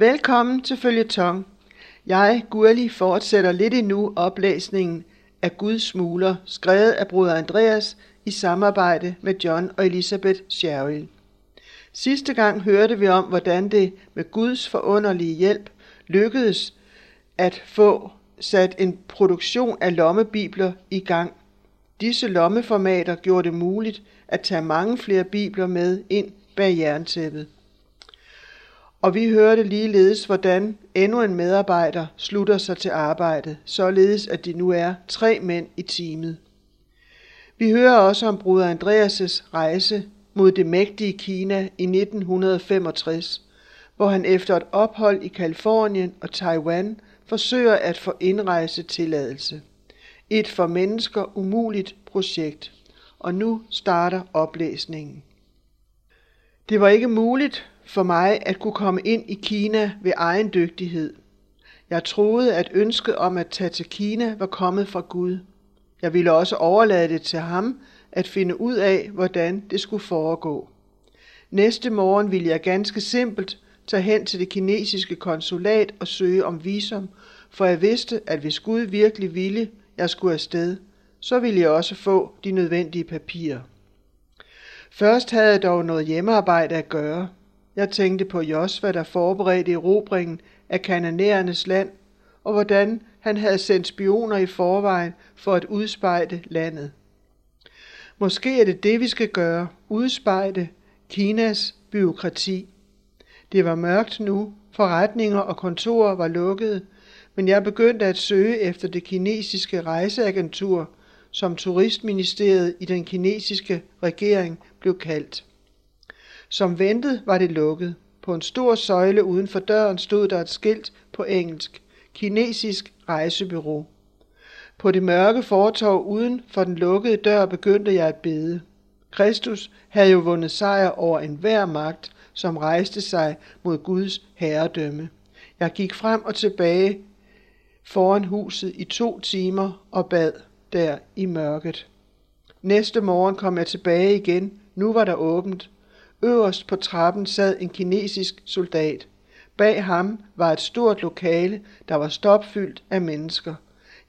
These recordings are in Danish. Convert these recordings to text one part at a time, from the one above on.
Velkommen til Følgetong. Jeg, Gurli, fortsætter lidt endnu oplæsningen af Guds smuler, skrevet af bruder Andreas i samarbejde med John og Elisabeth Sherrill. Sidste gang hørte vi om, hvordan det med Guds forunderlige hjælp lykkedes at få sat en produktion af lommebibler i gang. Disse lommeformater gjorde det muligt at tage mange flere bibler med ind bag jerntæppet. Og vi hørte ligeledes, hvordan endnu en medarbejder slutter sig til arbejdet, således at de nu er tre mænd i teamet. Vi hører også om bruder Andreas' rejse mod det mægtige Kina i 1965, hvor han efter et ophold i Kalifornien og Taiwan forsøger at få indrejsetilladelse. Et for mennesker umuligt projekt. Og nu starter oplæsningen. Det var ikke muligt for mig at kunne komme ind i Kina ved egen dygtighed. Jeg troede, at ønsket om at tage til Kina var kommet fra Gud. Jeg ville også overlade det til ham at finde ud af, hvordan det skulle foregå. Næste morgen ville jeg ganske simpelt tage hen til det kinesiske konsulat og søge om visum, for jeg vidste, at hvis Gud virkelig ville, jeg skulle afsted, så ville jeg også få de nødvendige papirer. Først havde jeg dog noget hjemmearbejde at gøre. Jeg tænkte på Josva, der forberedte erobringen af kananæernes land, og hvordan han havde sendt spioner i forvejen for at udspejde landet. Måske er det det, vi skal gøre, udspejde Kinas byråkrati. Det var mørkt nu, forretninger og kontorer var lukkede, men jeg begyndte at søge efter det kinesiske rejseagentur, som turistministeriet i den kinesiske regering blev kaldt. Som ventet var det lukket. På en stor søjle uden for døren stod der et skilt på engelsk. Kinesisk rejsebyrå. På det mørke fortov uden for den lukkede dør begyndte jeg at bede. Kristus havde jo vundet sejr over enhver magt, som rejste sig mod Guds herredømme. Jeg gik frem og tilbage foran huset i to timer og bad der i mørket. Næste morgen kom jeg tilbage igen. Nu var der åbent. Øverst på trappen sad en kinesisk soldat. Bag ham var et stort lokale, der var stopfyldt af mennesker.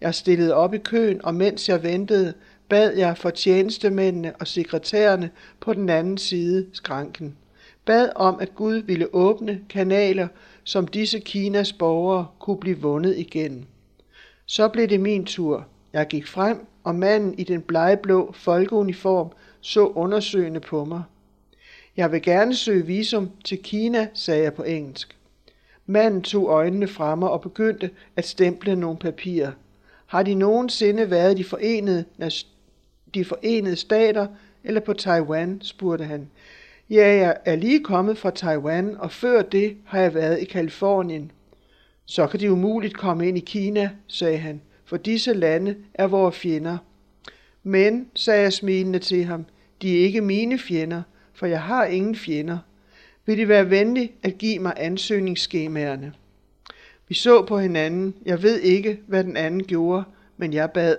Jeg stillede op i køen, og mens jeg ventede, bad jeg for tjenestemændene og sekretærerne på den anden side skranken. Bad om, at Gud ville åbne kanaler, som disse Kinas borgere kunne blive vundet igen. Så blev det min tur. Jeg gik frem, og manden i den blegeblå folkeuniform så undersøgende på mig. Jeg vil gerne søge visum til Kina, sagde jeg på engelsk. Manden tog øjnene fra mig og begyndte at stemple nogle papirer. Har de nogensinde været de forenede, de forenede stater eller på Taiwan, spurgte han. Ja, jeg er lige kommet fra Taiwan, og før det har jeg været i Kalifornien. Så kan de umuligt komme ind i Kina, sagde han, for disse lande er vores fjender. Men, sagde jeg smilende til ham, de er ikke mine fjender, for jeg har ingen fjender. Vil de være venlig at give mig ansøgningsskemaerne? Vi så på hinanden. Jeg ved ikke, hvad den anden gjorde, men jeg bad.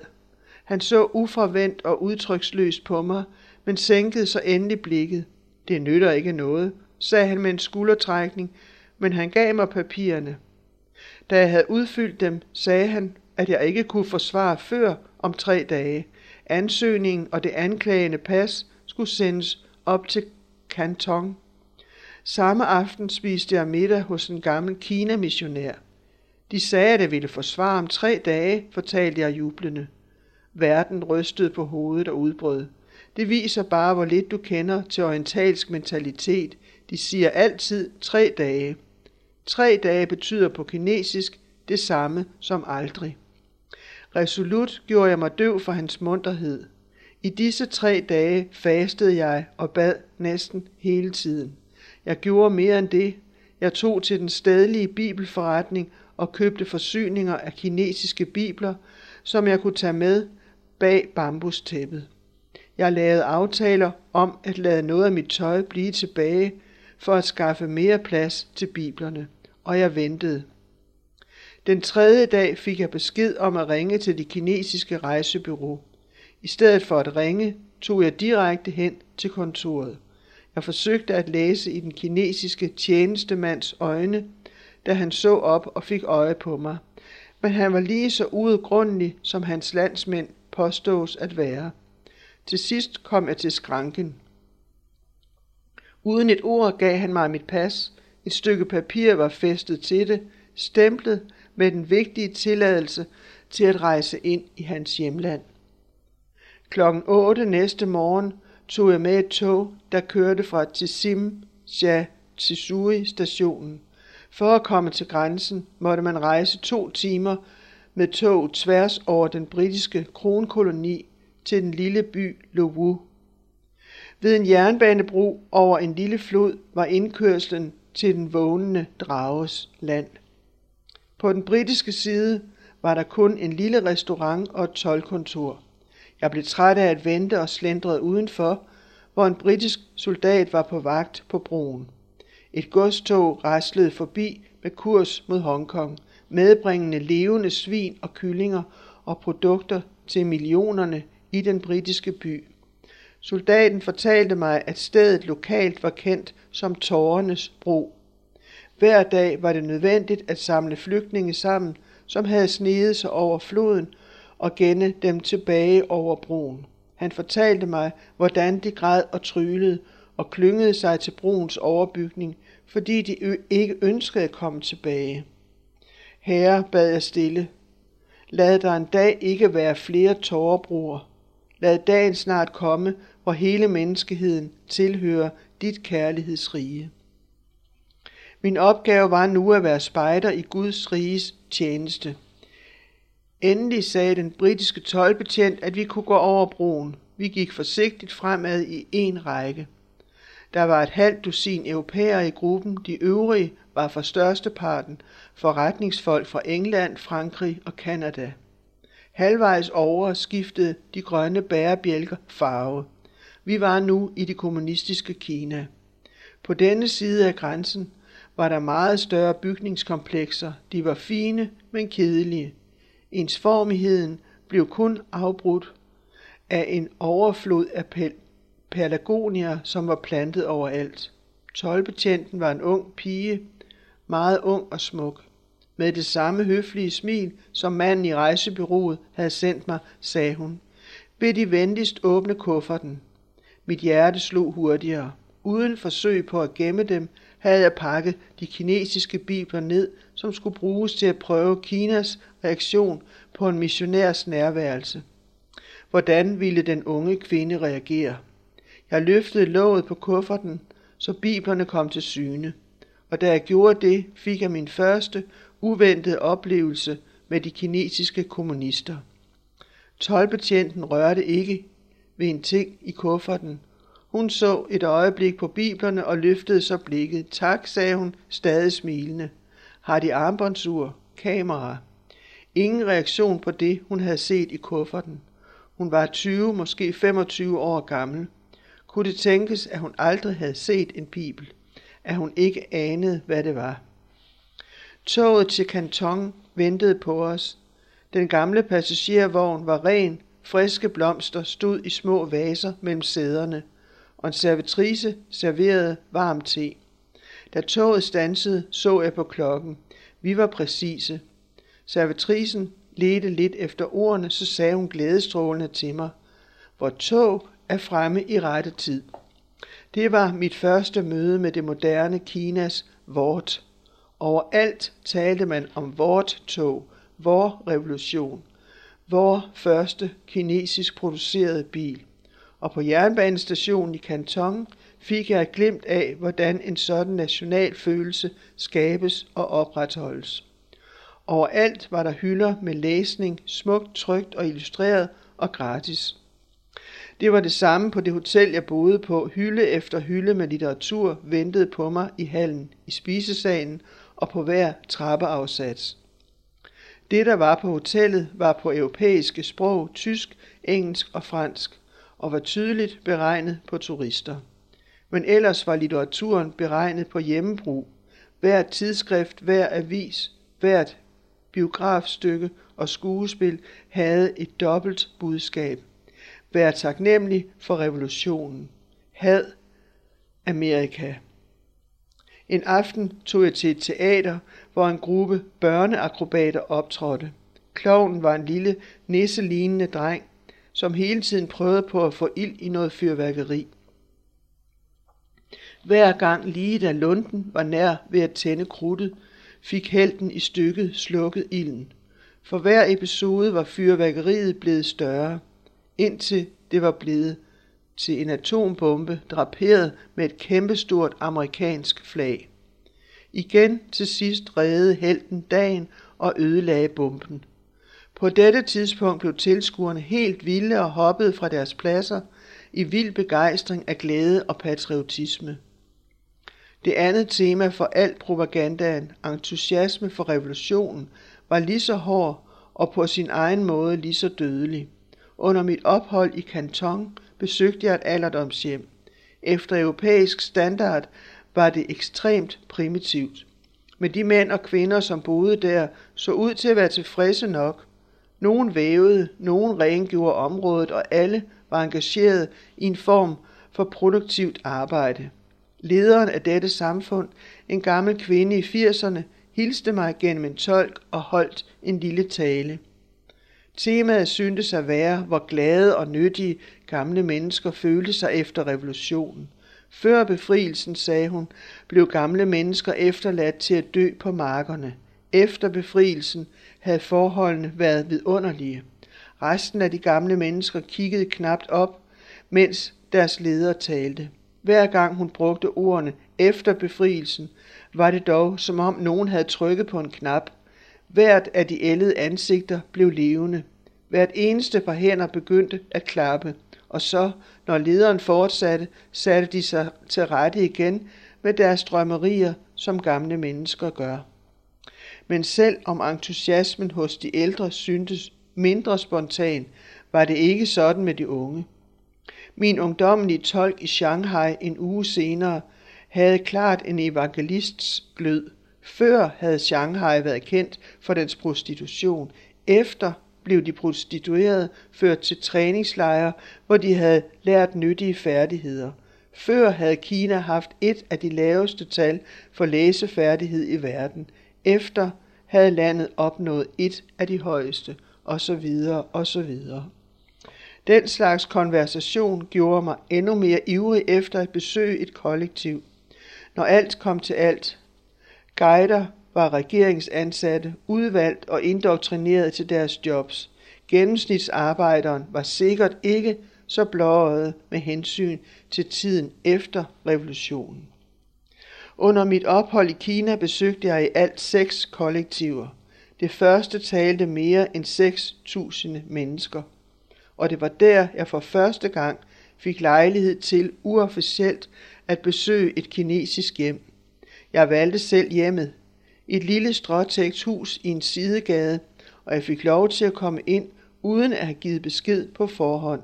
Han så uforvendt og udtryksløst på mig, men sænkede så endelig blikket. Det nytter ikke noget, sagde han med en skuldertrækning, men han gav mig papirerne. Da jeg havde udfyldt dem, sagde han, at jeg ikke kunne forsvare før om tre dage. Ansøgningen og det anklagende pas skulle sendes op til Canton. Samme aften spiste jeg middag hos en gammel Kina-missionær. De sagde, at jeg ville forsvare om tre dage, fortalte jeg jublende. Verden rystede på hovedet og udbrød. Det viser bare, hvor lidt du kender til orientalsk mentalitet. De siger altid tre dage. Tre dage betyder på kinesisk det samme som aldrig. Resolut gjorde jeg mig døv for hans munterhed. I disse tre dage fastede jeg og bad næsten hele tiden. Jeg gjorde mere end det. Jeg tog til den stedlige bibelforretning og købte forsyninger af kinesiske bibler, som jeg kunne tage med bag bambustæppet. Jeg lavede aftaler om at lade noget af mit tøj blive tilbage for at skaffe mere plads til biblerne, og jeg ventede. Den tredje dag fik jeg besked om at ringe til det kinesiske rejsebyrå. I stedet for at ringe, tog jeg direkte hen til kontoret. Jeg forsøgte at læse i den kinesiske tjenestemands øjne, da han så op og fik øje på mig. Men han var lige så uudgrundelig, som hans landsmænd påstås at være. Til sidst kom jeg til skranken. Uden et ord gav han mig mit pas. Et stykke papir var fæstet til det, stemplet med den vigtige tilladelse til at rejse ind i hans hjemland. Klokken 8 næste morgen tog jeg med et tog, der kørte fra Tissim Sha Tsui stationen. For at komme til grænsen måtte man rejse to timer med tog tværs over den britiske kronkoloni til den lille by Lowu. Ved en jernbanebro over en lille flod var indkørslen til den vågnende drages land. På den britiske side var der kun en lille restaurant og et tolkontor. Jeg blev træt af at vente og slendrede udenfor, hvor en britisk soldat var på vagt på broen. Et godstog raslede forbi med kurs mod Hongkong, medbringende levende svin og kyllinger og produkter til millionerne i den britiske by. Soldaten fortalte mig, at stedet lokalt var kendt som Tårernes Bro. Hver dag var det nødvendigt at samle flygtninge sammen, som havde sneget sig over floden og genne dem tilbage over broen. Han fortalte mig, hvordan de græd og trylede og klyngede sig til broens overbygning, fordi de ikke ønskede at komme tilbage. Herre, bad jeg stille. Lad der en dag ikke være flere tårerbruger. Lad dagen snart komme, hvor hele menneskeheden tilhører dit kærlighedsrige. Min opgave var nu at være spejder i Guds riges tjeneste. Endelig sagde den britiske tolvbetjent, at vi kunne gå over broen. Vi gik forsigtigt fremad i en række. Der var et halvt dusin europæere i gruppen, de øvrige var for størsteparten forretningsfolk fra England, Frankrig og Kanada. Halvvejs over skiftede de grønne bærebjælker farve. Vi var nu i det kommunistiske Kina. På denne side af grænsen var der meget større bygningskomplekser. De var fine, men kedelige. Ensformigheden blev kun afbrudt af en overflod af pelargonier, som var plantet overalt. Tolbetjenten var en ung pige, meget ung og smuk. Med det samme høflige smil, som manden i rejsebyrået havde sendt mig, sagde hun. Vil de venligst åbne kufferten? Mit hjerte slog hurtigere. Uden forsøg på at gemme dem, havde jeg pakket de kinesiske bibler ned, som skulle bruges til at prøve Kinas reaktion på en missionærs nærværelse. Hvordan ville den unge kvinde reagere? Jeg løftede låget på kufferten, så biblerne kom til syne. Og da jeg gjorde det, fik jeg min første uventede oplevelse med de kinesiske kommunister. Tolbetjenten rørte ikke ved en ting i kufferten. Hun så et øjeblik på biblerne og løftede så blikket. Tak, sagde hun, stadig smilende. Har de armbåndsur? Kamera? Ingen reaktion på det, hun havde set i kufferten. Hun var 20, måske 25 år gammel. Kunne det tænkes, at hun aldrig havde set en bibel? At hun ikke anede, hvad det var? Toget til Canton ventede på os. Den gamle passagervogn var ren, friske blomster stod i små vaser mellem sæderne, og en servitrice serverede varm te. Da toget stansede, så jeg på klokken. Vi var præcise. Servitrisen ledte lidt efter ordene, så sagde hun glædestrålende til mig. Hvor tog er fremme i rette tid. Det var mit første møde med det moderne Kinas vort. Overalt talte man om vort tog, vor revolution, vor første kinesisk producerede bil. Og på jernbanestationen i Canton fik jeg et glimt af, hvordan en sådan national følelse skabes og opretholdes. Overalt var der hylder med læsning, smukt trygt og illustreret og gratis. Det var det samme på det hotel, jeg boede på. Hylde efter hylde med litteratur ventede på mig i hallen, i spisesalen og på hver trappeafsats. Det, der var på hotellet, var på europæiske sprog, tysk, engelsk og fransk, og var tydeligt beregnet på turister. Men ellers var litteraturen beregnet på hjemmebrug. Hvert tidsskrift, hver avis, hvert biografstykke og skuespil havde et dobbelt budskab. Vær taknemmelig for revolutionen. Had Amerika. En aften tog jeg til et teater, hvor en gruppe børneakrobater optrådte. Kloven var en lille, nisselignende dreng, som hele tiden prøvede på at få ild i noget fyrværkeri. Hver gang lige da lunden var nær ved at tænde krudtet, fik helten i stykket slukket ilden. For hver episode var fyrværkeriet blevet større, indtil det var blevet til en atombombe draperet med et kæmpestort amerikansk flag. Igen til sidst reddede helten dagen og ødelagde bomben. På dette tidspunkt blev tilskuerne helt vilde og hoppede fra deres pladser i vild begejstring af glæde og patriotisme. Det andet tema for al propagandaen, entusiasme for revolutionen, var lige så hård og på sin egen måde lige så dødelig. Under mit ophold i Canton besøgte jeg et alderdomshjem. Efter europæisk standard var det ekstremt primitivt. Men de mænd og kvinder, som boede der, så ud til at være tilfredse nok. Nogen vævede, nogen rengjorde området, og alle var engageret i en form for produktivt arbejde. Lederen af dette samfund, en gammel kvinde i 80'erne, hilste mig gennem en tolk og holdt en lille tale. Temaet syntes at være, hvor glade og nyttige gamle mennesker følte sig efter revolutionen. Før befrielsen, sagde hun, blev gamle mennesker efterladt til at dø på markerne. Efter befrielsen havde forholdene været vidunderlige. Resten af de gamle mennesker kiggede knapt op, mens deres leder talte. Hver gang hun brugte ordene efter befrielsen, var det dog, som om nogen havde trykket på en knap. Hvert af de ældede ansigter blev levende. Hvert eneste par hænder begyndte at klappe, og så, når lederen fortsatte, satte de sig til rette igen med deres drømmerier, som gamle mennesker gør. Men selv om entusiasmen hos de ældre syntes mindre spontan, var det ikke sådan med de unge. Min ungdommelige tolk i Shanghai en uge senere havde klart en evangelists glød. Før havde Shanghai været kendt for dens prostitution. Efter blev de prostituerede ført til træningslejre, hvor de havde lært nyttige færdigheder. Før havde Kina haft et af de laveste tal for læsefærdighed i verden. Efter havde landet opnået et af de højeste, og så videre og så videre. Den slags konversation gjorde mig endnu mere ivrig efter at besøge et kollektiv. Når alt kom til alt, guider var regeringsansatte, udvalgt og indoktrineret til deres jobs. Gennemsnitsarbejderen var sikkert ikke så blåøjet med hensyn til tiden efter revolutionen. Under mit ophold i Kina besøgte jeg i alt seks kollektiver. Det første talte mere end 6.000 mennesker og det var der, jeg for første gang fik lejlighed til uofficielt at besøge et kinesisk hjem. Jeg valgte selv hjemmet. Et lille stråtægt hus i en sidegade, og jeg fik lov til at komme ind uden at have givet besked på forhånd.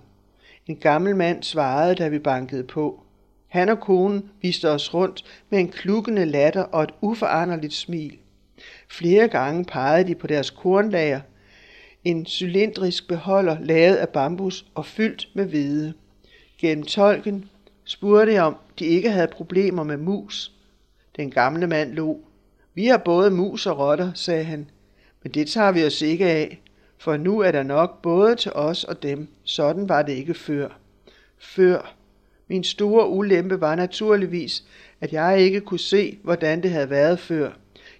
En gammel mand svarede, da vi bankede på. Han og konen viste os rundt med en klukkende latter og et uforanderligt smil. Flere gange pegede de på deres kornlager, en cylindrisk beholder lavet af bambus og fyldt med hvede. Gennem tolken spurgte jeg, om de ikke havde problemer med mus. Den gamle mand lå. Vi har både mus og rotter, sagde han, men det tager vi os ikke af, for nu er der nok både til os og dem. Sådan var det ikke før. Før. Min store ulempe var naturligvis, at jeg ikke kunne se, hvordan det havde været før.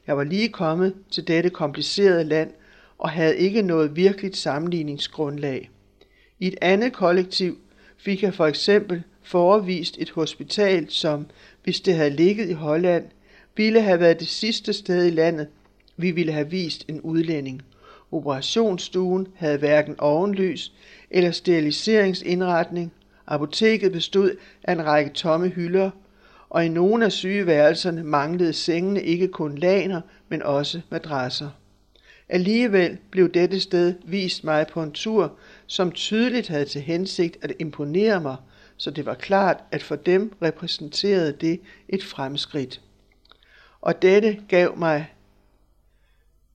Jeg var lige kommet til dette komplicerede land, og havde ikke noget virkeligt sammenligningsgrundlag. I et andet kollektiv fik jeg for eksempel forevist et hospital, som, hvis det havde ligget i Holland, ville have været det sidste sted i landet, vi ville have vist en udlænding. Operationsstuen havde hverken ovenlys eller steriliseringsindretning. Apoteket bestod af en række tomme hylder, og i nogle af sygeværelserne manglede sengene ikke kun laner, men også madrasser. Alligevel blev dette sted vist mig på en tur, som tydeligt havde til hensigt at imponere mig, så det var klart, at for dem repræsenterede det et fremskridt. Og dette gav mig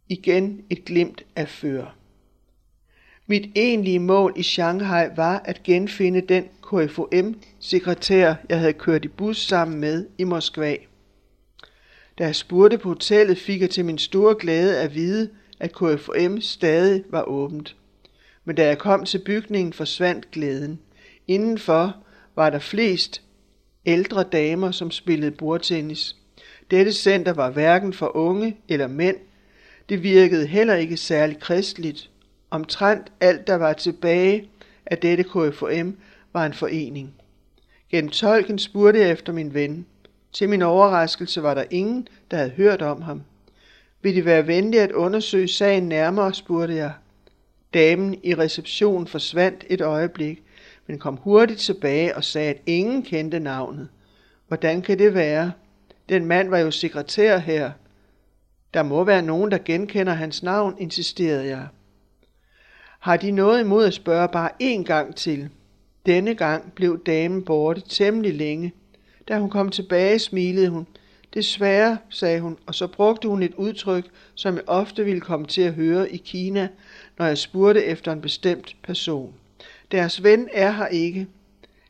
igen et glimt af før. Mit egentlige mål i Shanghai var at genfinde den KFOM-sekretær, jeg havde kørt i bus sammen med i Moskva. Da jeg spurgte på hotellet, fik jeg til min store glæde at vide, at KFM stadig var åbent. Men da jeg kom til bygningen, forsvandt glæden. Indenfor var der flest ældre damer, som spillede bordtennis. Dette center var hverken for unge eller mænd. Det virkede heller ikke særlig kristeligt. Omtrent alt, der var tilbage af dette KFM, var en forening. Gennem tolken spurgte jeg efter min ven. Til min overraskelse var der ingen, der havde hørt om ham. Vil de være venlige at undersøge sagen nærmere, spurgte jeg. Damen i receptionen forsvandt et øjeblik, men kom hurtigt tilbage og sagde, at ingen kendte navnet. Hvordan kan det være? Den mand var jo sekretær her. Der må være nogen, der genkender hans navn, insisterede jeg. Har de noget imod at spørge bare én gang til? Denne gang blev damen borte temmelig længe. Da hun kom tilbage, smilede hun. Desværre, sagde hun, og så brugte hun et udtryk, som jeg ofte ville komme til at høre i Kina, når jeg spurgte efter en bestemt person. Deres ven er her ikke.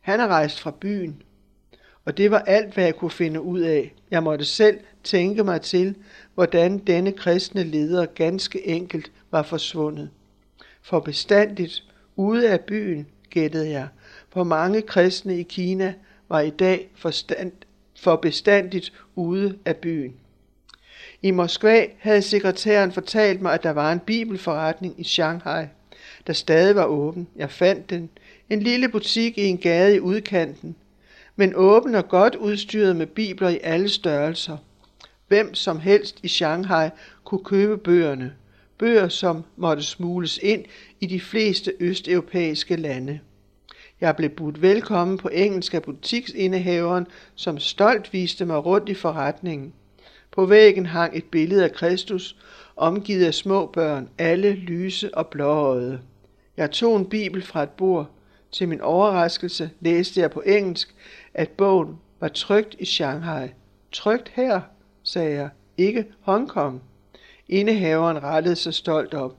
Han er rejst fra byen. Og det var alt, hvad jeg kunne finde ud af. Jeg måtte selv tænke mig til, hvordan denne kristne leder ganske enkelt var forsvundet. For bestandigt ude af byen, gættede jeg, for mange kristne i Kina var i dag forstand, for bestandigt ude af byen. I Moskva havde sekretæren fortalt mig, at der var en bibelforretning i Shanghai, der stadig var åben. Jeg fandt den. En lille butik i en gade i udkanten, men åben og godt udstyret med bibler i alle størrelser. Hvem som helst i Shanghai kunne købe bøgerne. Bøger, som måtte smugles ind i de fleste østeuropæiske lande. Jeg blev budt velkommen på engelsk af butiksindehaveren, som stolt viste mig rundt i forretningen. På væggen hang et billede af Kristus, omgivet af små børn, alle lyse og blåøjede. Jeg tog en bibel fra et bord. Til min overraskelse læste jeg på engelsk, at bogen var trygt i Shanghai. Trygt her, sagde jeg, ikke Hongkong. Indehaveren rettede sig stolt op.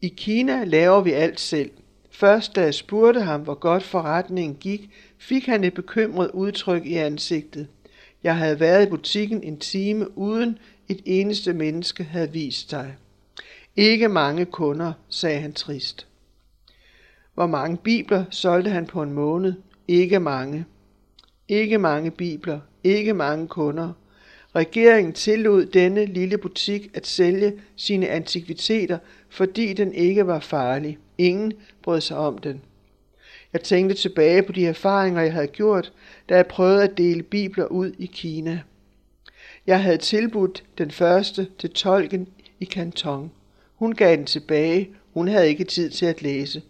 I Kina laver vi alt selv. Først da jeg spurgte ham, hvor godt forretningen gik, fik han et bekymret udtryk i ansigtet. Jeg havde været i butikken en time, uden et eneste menneske havde vist sig. Ikke mange kunder, sagde han trist. Hvor mange bibler solgte han på en måned? Ikke mange. Ikke mange bibler, ikke mange kunder. Regeringen tillod denne lille butik at sælge sine antikviteter, fordi den ikke var farlig. Ingen brød sig om den. Jeg tænkte tilbage på de erfaringer, jeg havde gjort, da jeg prøvede at dele bibler ud i Kina. Jeg havde tilbudt den første til tolken i Kanton. Hun gav den tilbage. Hun havde ikke tid til at læse.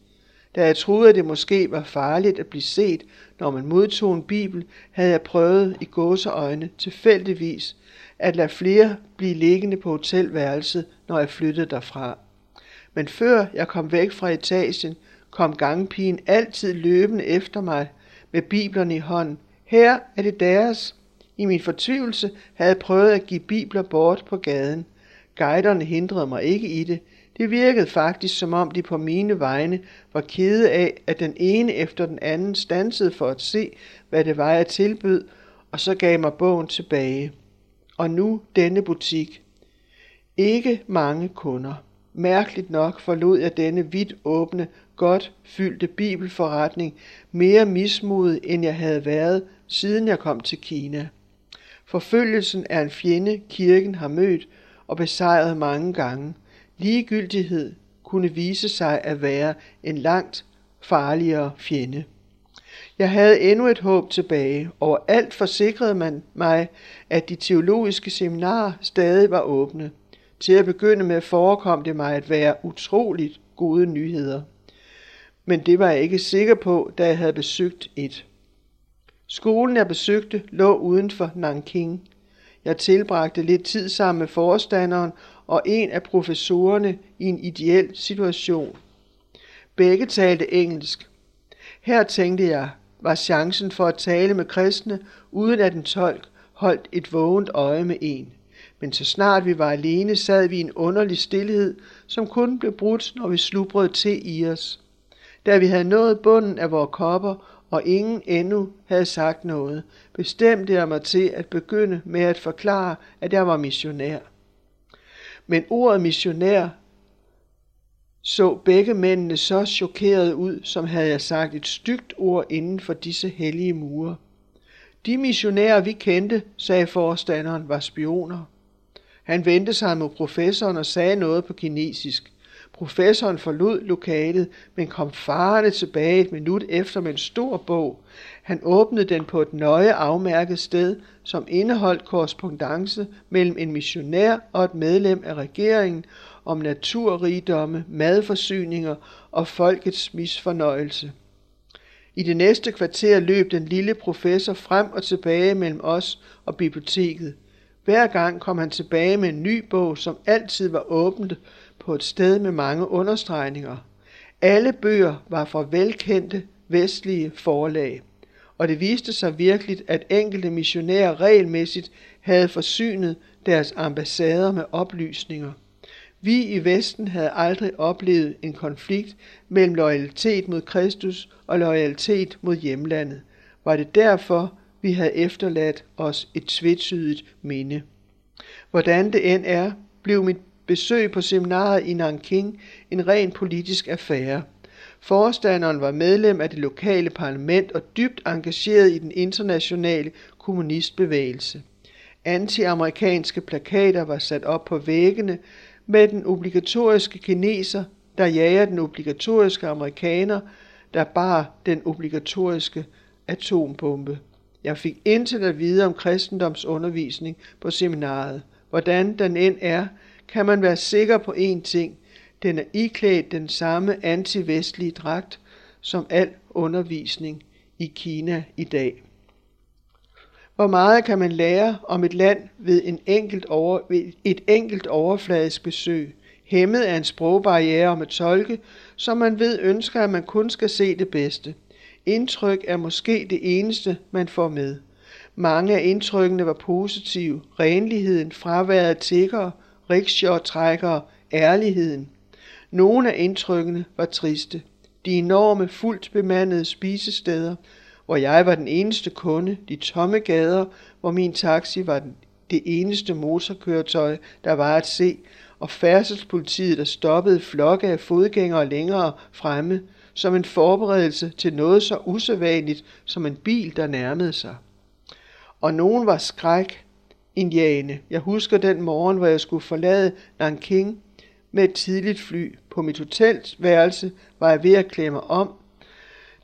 Da jeg troede, at det måske var farligt at blive set, når man modtog en bibel, havde jeg prøvet i gåseøjne tilfældigvis at lade flere blive liggende på hotelværelset, når jeg flyttede derfra. Men før jeg kom væk fra etagen, kom gangpigen altid løbende efter mig med biblerne i hånden. Her er det deres. I min fortvivlelse havde jeg prøvet at give bibler bort på gaden. Guiderne hindrede mig ikke i det. Det virkede faktisk, som om de på mine vegne var kede af, at den ene efter den anden stansede for at se, hvad det var, jeg tilbød, og så gav mig bogen tilbage. Og nu denne butik. Ikke mange kunder. Mærkeligt nok forlod jeg denne vidt åbne, godt fyldte bibelforretning mere mismodet, end jeg havde været, siden jeg kom til Kina. Forfølgelsen er en fjende, kirken har mødt og besejret mange gange. Ligegyldighed kunne vise sig at være en langt farligere fjende. Jeg havde endnu et håb tilbage. Overalt forsikrede man mig, at de teologiske seminarer stadig var åbne. Til at begynde med forekom det mig at være utroligt gode nyheder. Men det var jeg ikke sikker på, da jeg havde besøgt et. Skolen jeg besøgte lå uden for Nanking. Jeg tilbragte lidt tid sammen med forstanderen og en af professorerne i en ideel situation. Begge talte engelsk. Her tænkte jeg, var chancen for at tale med kristne, uden at en tolk holdt et vågent øje med en. Men så snart vi var alene, sad vi i en underlig stillhed, som kun blev brudt, når vi slubrede til i os. Da vi havde nået bunden af vores kopper og ingen endnu havde sagt noget, bestemte jeg mig til at begynde med at forklare, at jeg var missionær. Men ordet missionær så begge mændene så chokeret ud, som havde jeg sagt et stygt ord inden for disse hellige mure. De missionærer, vi kendte, sagde forstanderen, var spioner. Han vendte sig mod professoren og sagde noget på kinesisk. Professoren forlod lokalet, men kom farende tilbage et minut efter med en stor bog. Han åbnede den på et nøje afmærket sted, som indeholdt korrespondence mellem en missionær og et medlem af regeringen om naturrigdomme, madforsyninger og folkets misfornøjelse. I det næste kvarter løb den lille professor frem og tilbage mellem os og biblioteket. Hver gang kom han tilbage med en ny bog, som altid var åbent på et sted med mange understregninger. Alle bøger var fra velkendte vestlige forlag, og det viste sig virkelig, at enkelte missionærer regelmæssigt havde forsynet deres ambassader med oplysninger. Vi i Vesten havde aldrig oplevet en konflikt mellem loyalitet mod Kristus og loyalitet mod hjemlandet. Var det derfor, vi havde efterladt os et tvetydigt minde. Hvordan det end er, blev mit besøg på seminaret i Nanking en ren politisk affære. Forstanderen var medlem af det lokale parlament og dybt engageret i den internationale kommunistbevægelse. Antiamerikanske plakater var sat op på væggene med den obligatoriske kineser, der jager den obligatoriske amerikaner, der bar den obligatoriske atombombe. Jeg fik intet at vide om kristendomsundervisning på seminaret. Hvordan den end er, kan man være sikker på én ting. Den er iklædt den samme antivestlige dragt som al undervisning i Kina i dag. Hvor meget kan man lære om et land ved, en enkelt over, ved et enkelt overfladisk besøg, hæmmet af en sprogbarriere om at tolke, som man ved ønsker, at man kun skal se det bedste. Indtryk er måske det eneste, man får med. Mange af indtrykkene var positive. Renligheden, fraværet af tiggere, rickshaw-trækkere, ærligheden. Nogle af indtrykkene var triste. De enorme, fuldt bemandede spisesteder, hvor jeg var den eneste kunde, de tomme gader, hvor min taxi var den, det eneste motorkøretøj, der var at se, og færdselspolitiet, der stoppede flokke af fodgængere længere fremme, som en forberedelse til noget så usædvanligt som en bil, der nærmede sig. Og nogen var skræk indiane. Jeg husker den morgen, hvor jeg skulle forlade Nanking med et tidligt fly. På mit hotelværelse var jeg ved at klemme om,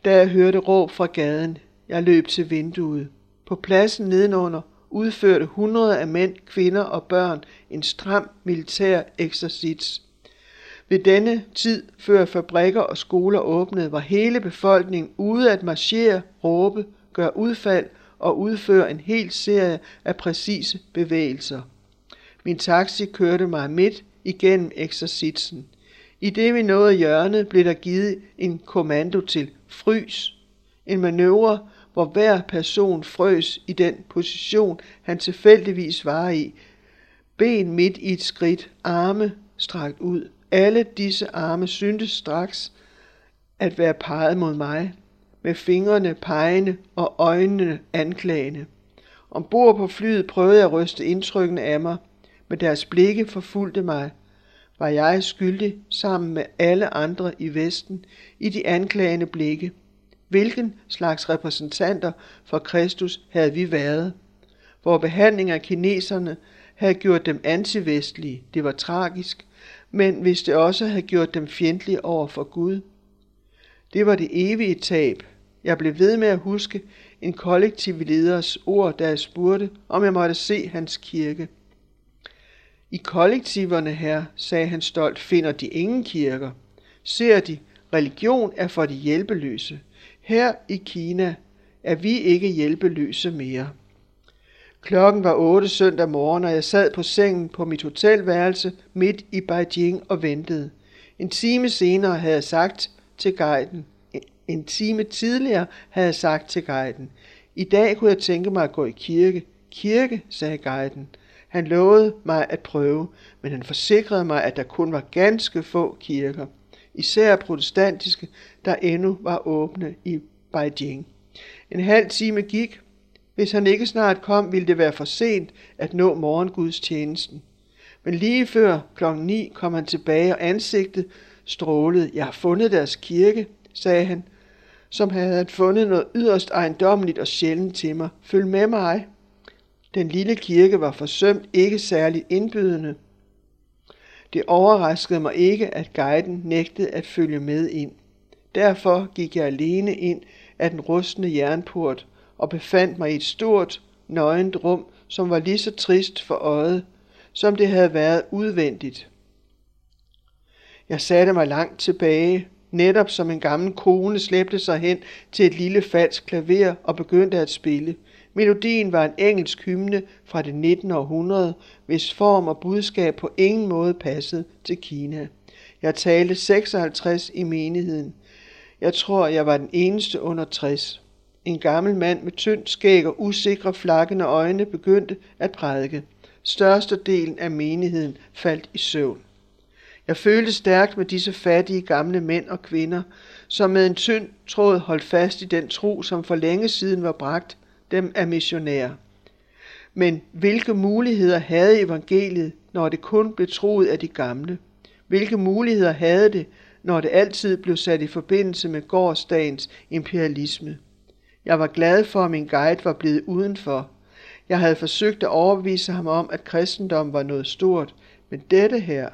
da jeg hørte råb fra gaden. Jeg løb til vinduet. På pladsen nedenunder udførte hundrede af mænd, kvinder og børn en stram militær eksercits. Ved denne tid, før fabrikker og skoler åbnede, var hele befolkningen ude at marchere, råbe, gøre udfald og udføre en hel serie af præcise bevægelser. Min taxi kørte mig midt igennem eksercitsen. I det vi nåede hjørnet, blev der givet en kommando til frys. En manøvre, hvor hver person frøs i den position, han tilfældigvis var i. Ben midt i et skridt, arme strakt ud. Alle disse arme syntes straks at være peget mod mig, med fingrene pegende og øjnene anklagende. Ombord på flyet prøvede jeg at ryste indtrykkene af mig, men deres blikke forfulgte mig. Var jeg skyldig sammen med alle andre i Vesten i de anklagende blikke? Hvilken slags repræsentanter for Kristus havde vi været? Hvor behandling af kineserne havde gjort dem antivestlige, det var tragisk, men hvis det også havde gjort dem fjendtlige over for Gud. Det var det evige tab. Jeg blev ved med at huske en kollektiv leders ord, da jeg spurgte, om jeg måtte se hans kirke. I kollektiverne her, sagde han stolt, finder de ingen kirker. Ser de, religion er for de hjælpeløse. Her i Kina er vi ikke hjælpeløse mere. Klokken var otte søndag morgen, og jeg sad på sengen på mit hotelværelse midt i Beijing og ventede. En time senere havde jeg sagt til guiden, en time tidligere havde jeg sagt til guiden, i dag kunne jeg tænke mig at gå i kirke. Kirke, sagde guiden. Han lovede mig at prøve, men han forsikrede mig, at der kun var ganske få kirker, især protestantiske, der endnu var åbne i Beijing. En halv time gik. Hvis han ikke snart kom, ville det være for sent at nå morgengudstjenesten. Men lige før klokken ni kom han tilbage, og ansigtet strålede. Jeg har fundet deres kirke, sagde han, som havde han fundet noget yderst ejendommeligt og sjældent til mig. Følg med mig. Den lille kirke var forsømt ikke særligt indbydende. Det overraskede mig ikke, at guiden nægtede at følge med ind. Derfor gik jeg alene ind af den rustne jernport og befandt mig i et stort, nøgent rum, som var lige så trist for øjet, som det havde været udvendigt. Jeg satte mig langt tilbage, netop som en gammel kone slæbte sig hen til et lille falsk klaver og begyndte at spille. Melodien var en engelsk hymne fra det 19. århundrede, hvis form og budskab på ingen måde passede til Kina. Jeg talte 56 i menigheden. Jeg tror, jeg var den eneste under 60. En gammel mand med tyndt skæg og usikre flakkende øjne begyndte at prædike. Størstedelen af menigheden faldt i søvn. Jeg følte stærkt med disse fattige gamle mænd og kvinder, som med en tynd tråd holdt fast i den tro, som for længe siden var bragt dem af missionærer. Men hvilke muligheder havde evangeliet, når det kun blev troet af de gamle? Hvilke muligheder havde det, når det altid blev sat i forbindelse med gårdsdagens imperialisme? Jeg var glad for, at min guide var blevet udenfor. Jeg havde forsøgt at overbevise ham om, at kristendom var noget stort, men dette her,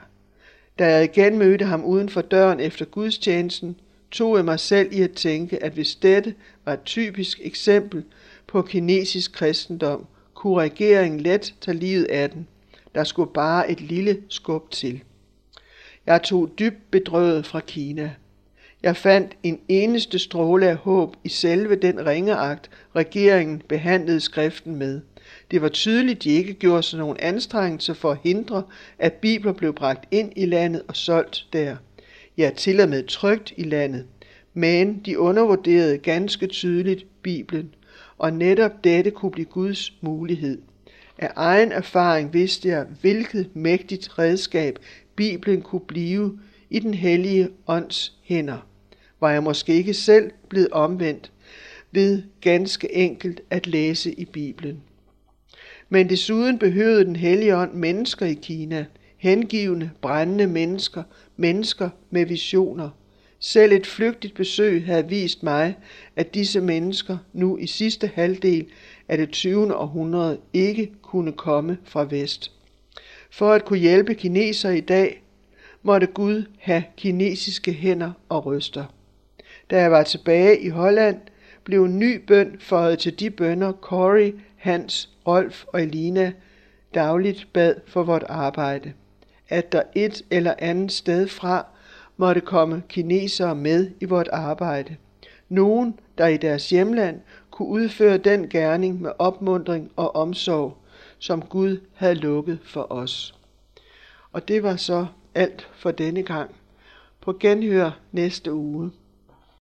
da jeg igen mødte ham uden for døren efter gudstjenesten, tog jeg mig selv i at tænke, at hvis dette var et typisk eksempel på kinesisk kristendom, kunne regeringen let tage livet af den. Der skulle bare et lille skub til. Jeg tog dybt bedrøvet fra Kina. Jeg fandt en eneste stråle af håb i selve den ringeagt, regeringen behandlede skriften med. Det var tydeligt, de ikke gjorde sig nogen anstrengelse for at hindre, at bibler blev bragt ind i landet og solgt der. Ja, til og med trygt i landet. Men de undervurderede ganske tydeligt Bibelen, og netop dette kunne blive Guds mulighed. Af egen erfaring vidste jeg, hvilket mægtigt redskab Bibelen kunne blive i den hellige ånds hænder. Var jeg måske ikke selv blevet omvendt ved ganske enkelt at læse i Bibelen. Men desuden behøvede den hellige ånd mennesker i Kina, hengivende, brændende mennesker, mennesker med visioner. Selv et flygtigt besøg havde vist mig, at disse mennesker nu i sidste halvdel af det 20. århundrede ikke kunne komme fra vest. For at kunne hjælpe kinesere i dag, måtte Gud have kinesiske hænder og ryster. Da jeg var tilbage i Holland, blev en ny bøn føjet til de bønder, Corey, Hans, Rolf og Elina dagligt bad for vort arbejde. At der et eller andet sted fra måtte komme kinesere med i vort arbejde. Nogen, der i deres hjemland kunne udføre den gerning med opmundring og omsorg, som Gud havde lukket for os. Og det var så alt for denne gang. På genhør næste uge.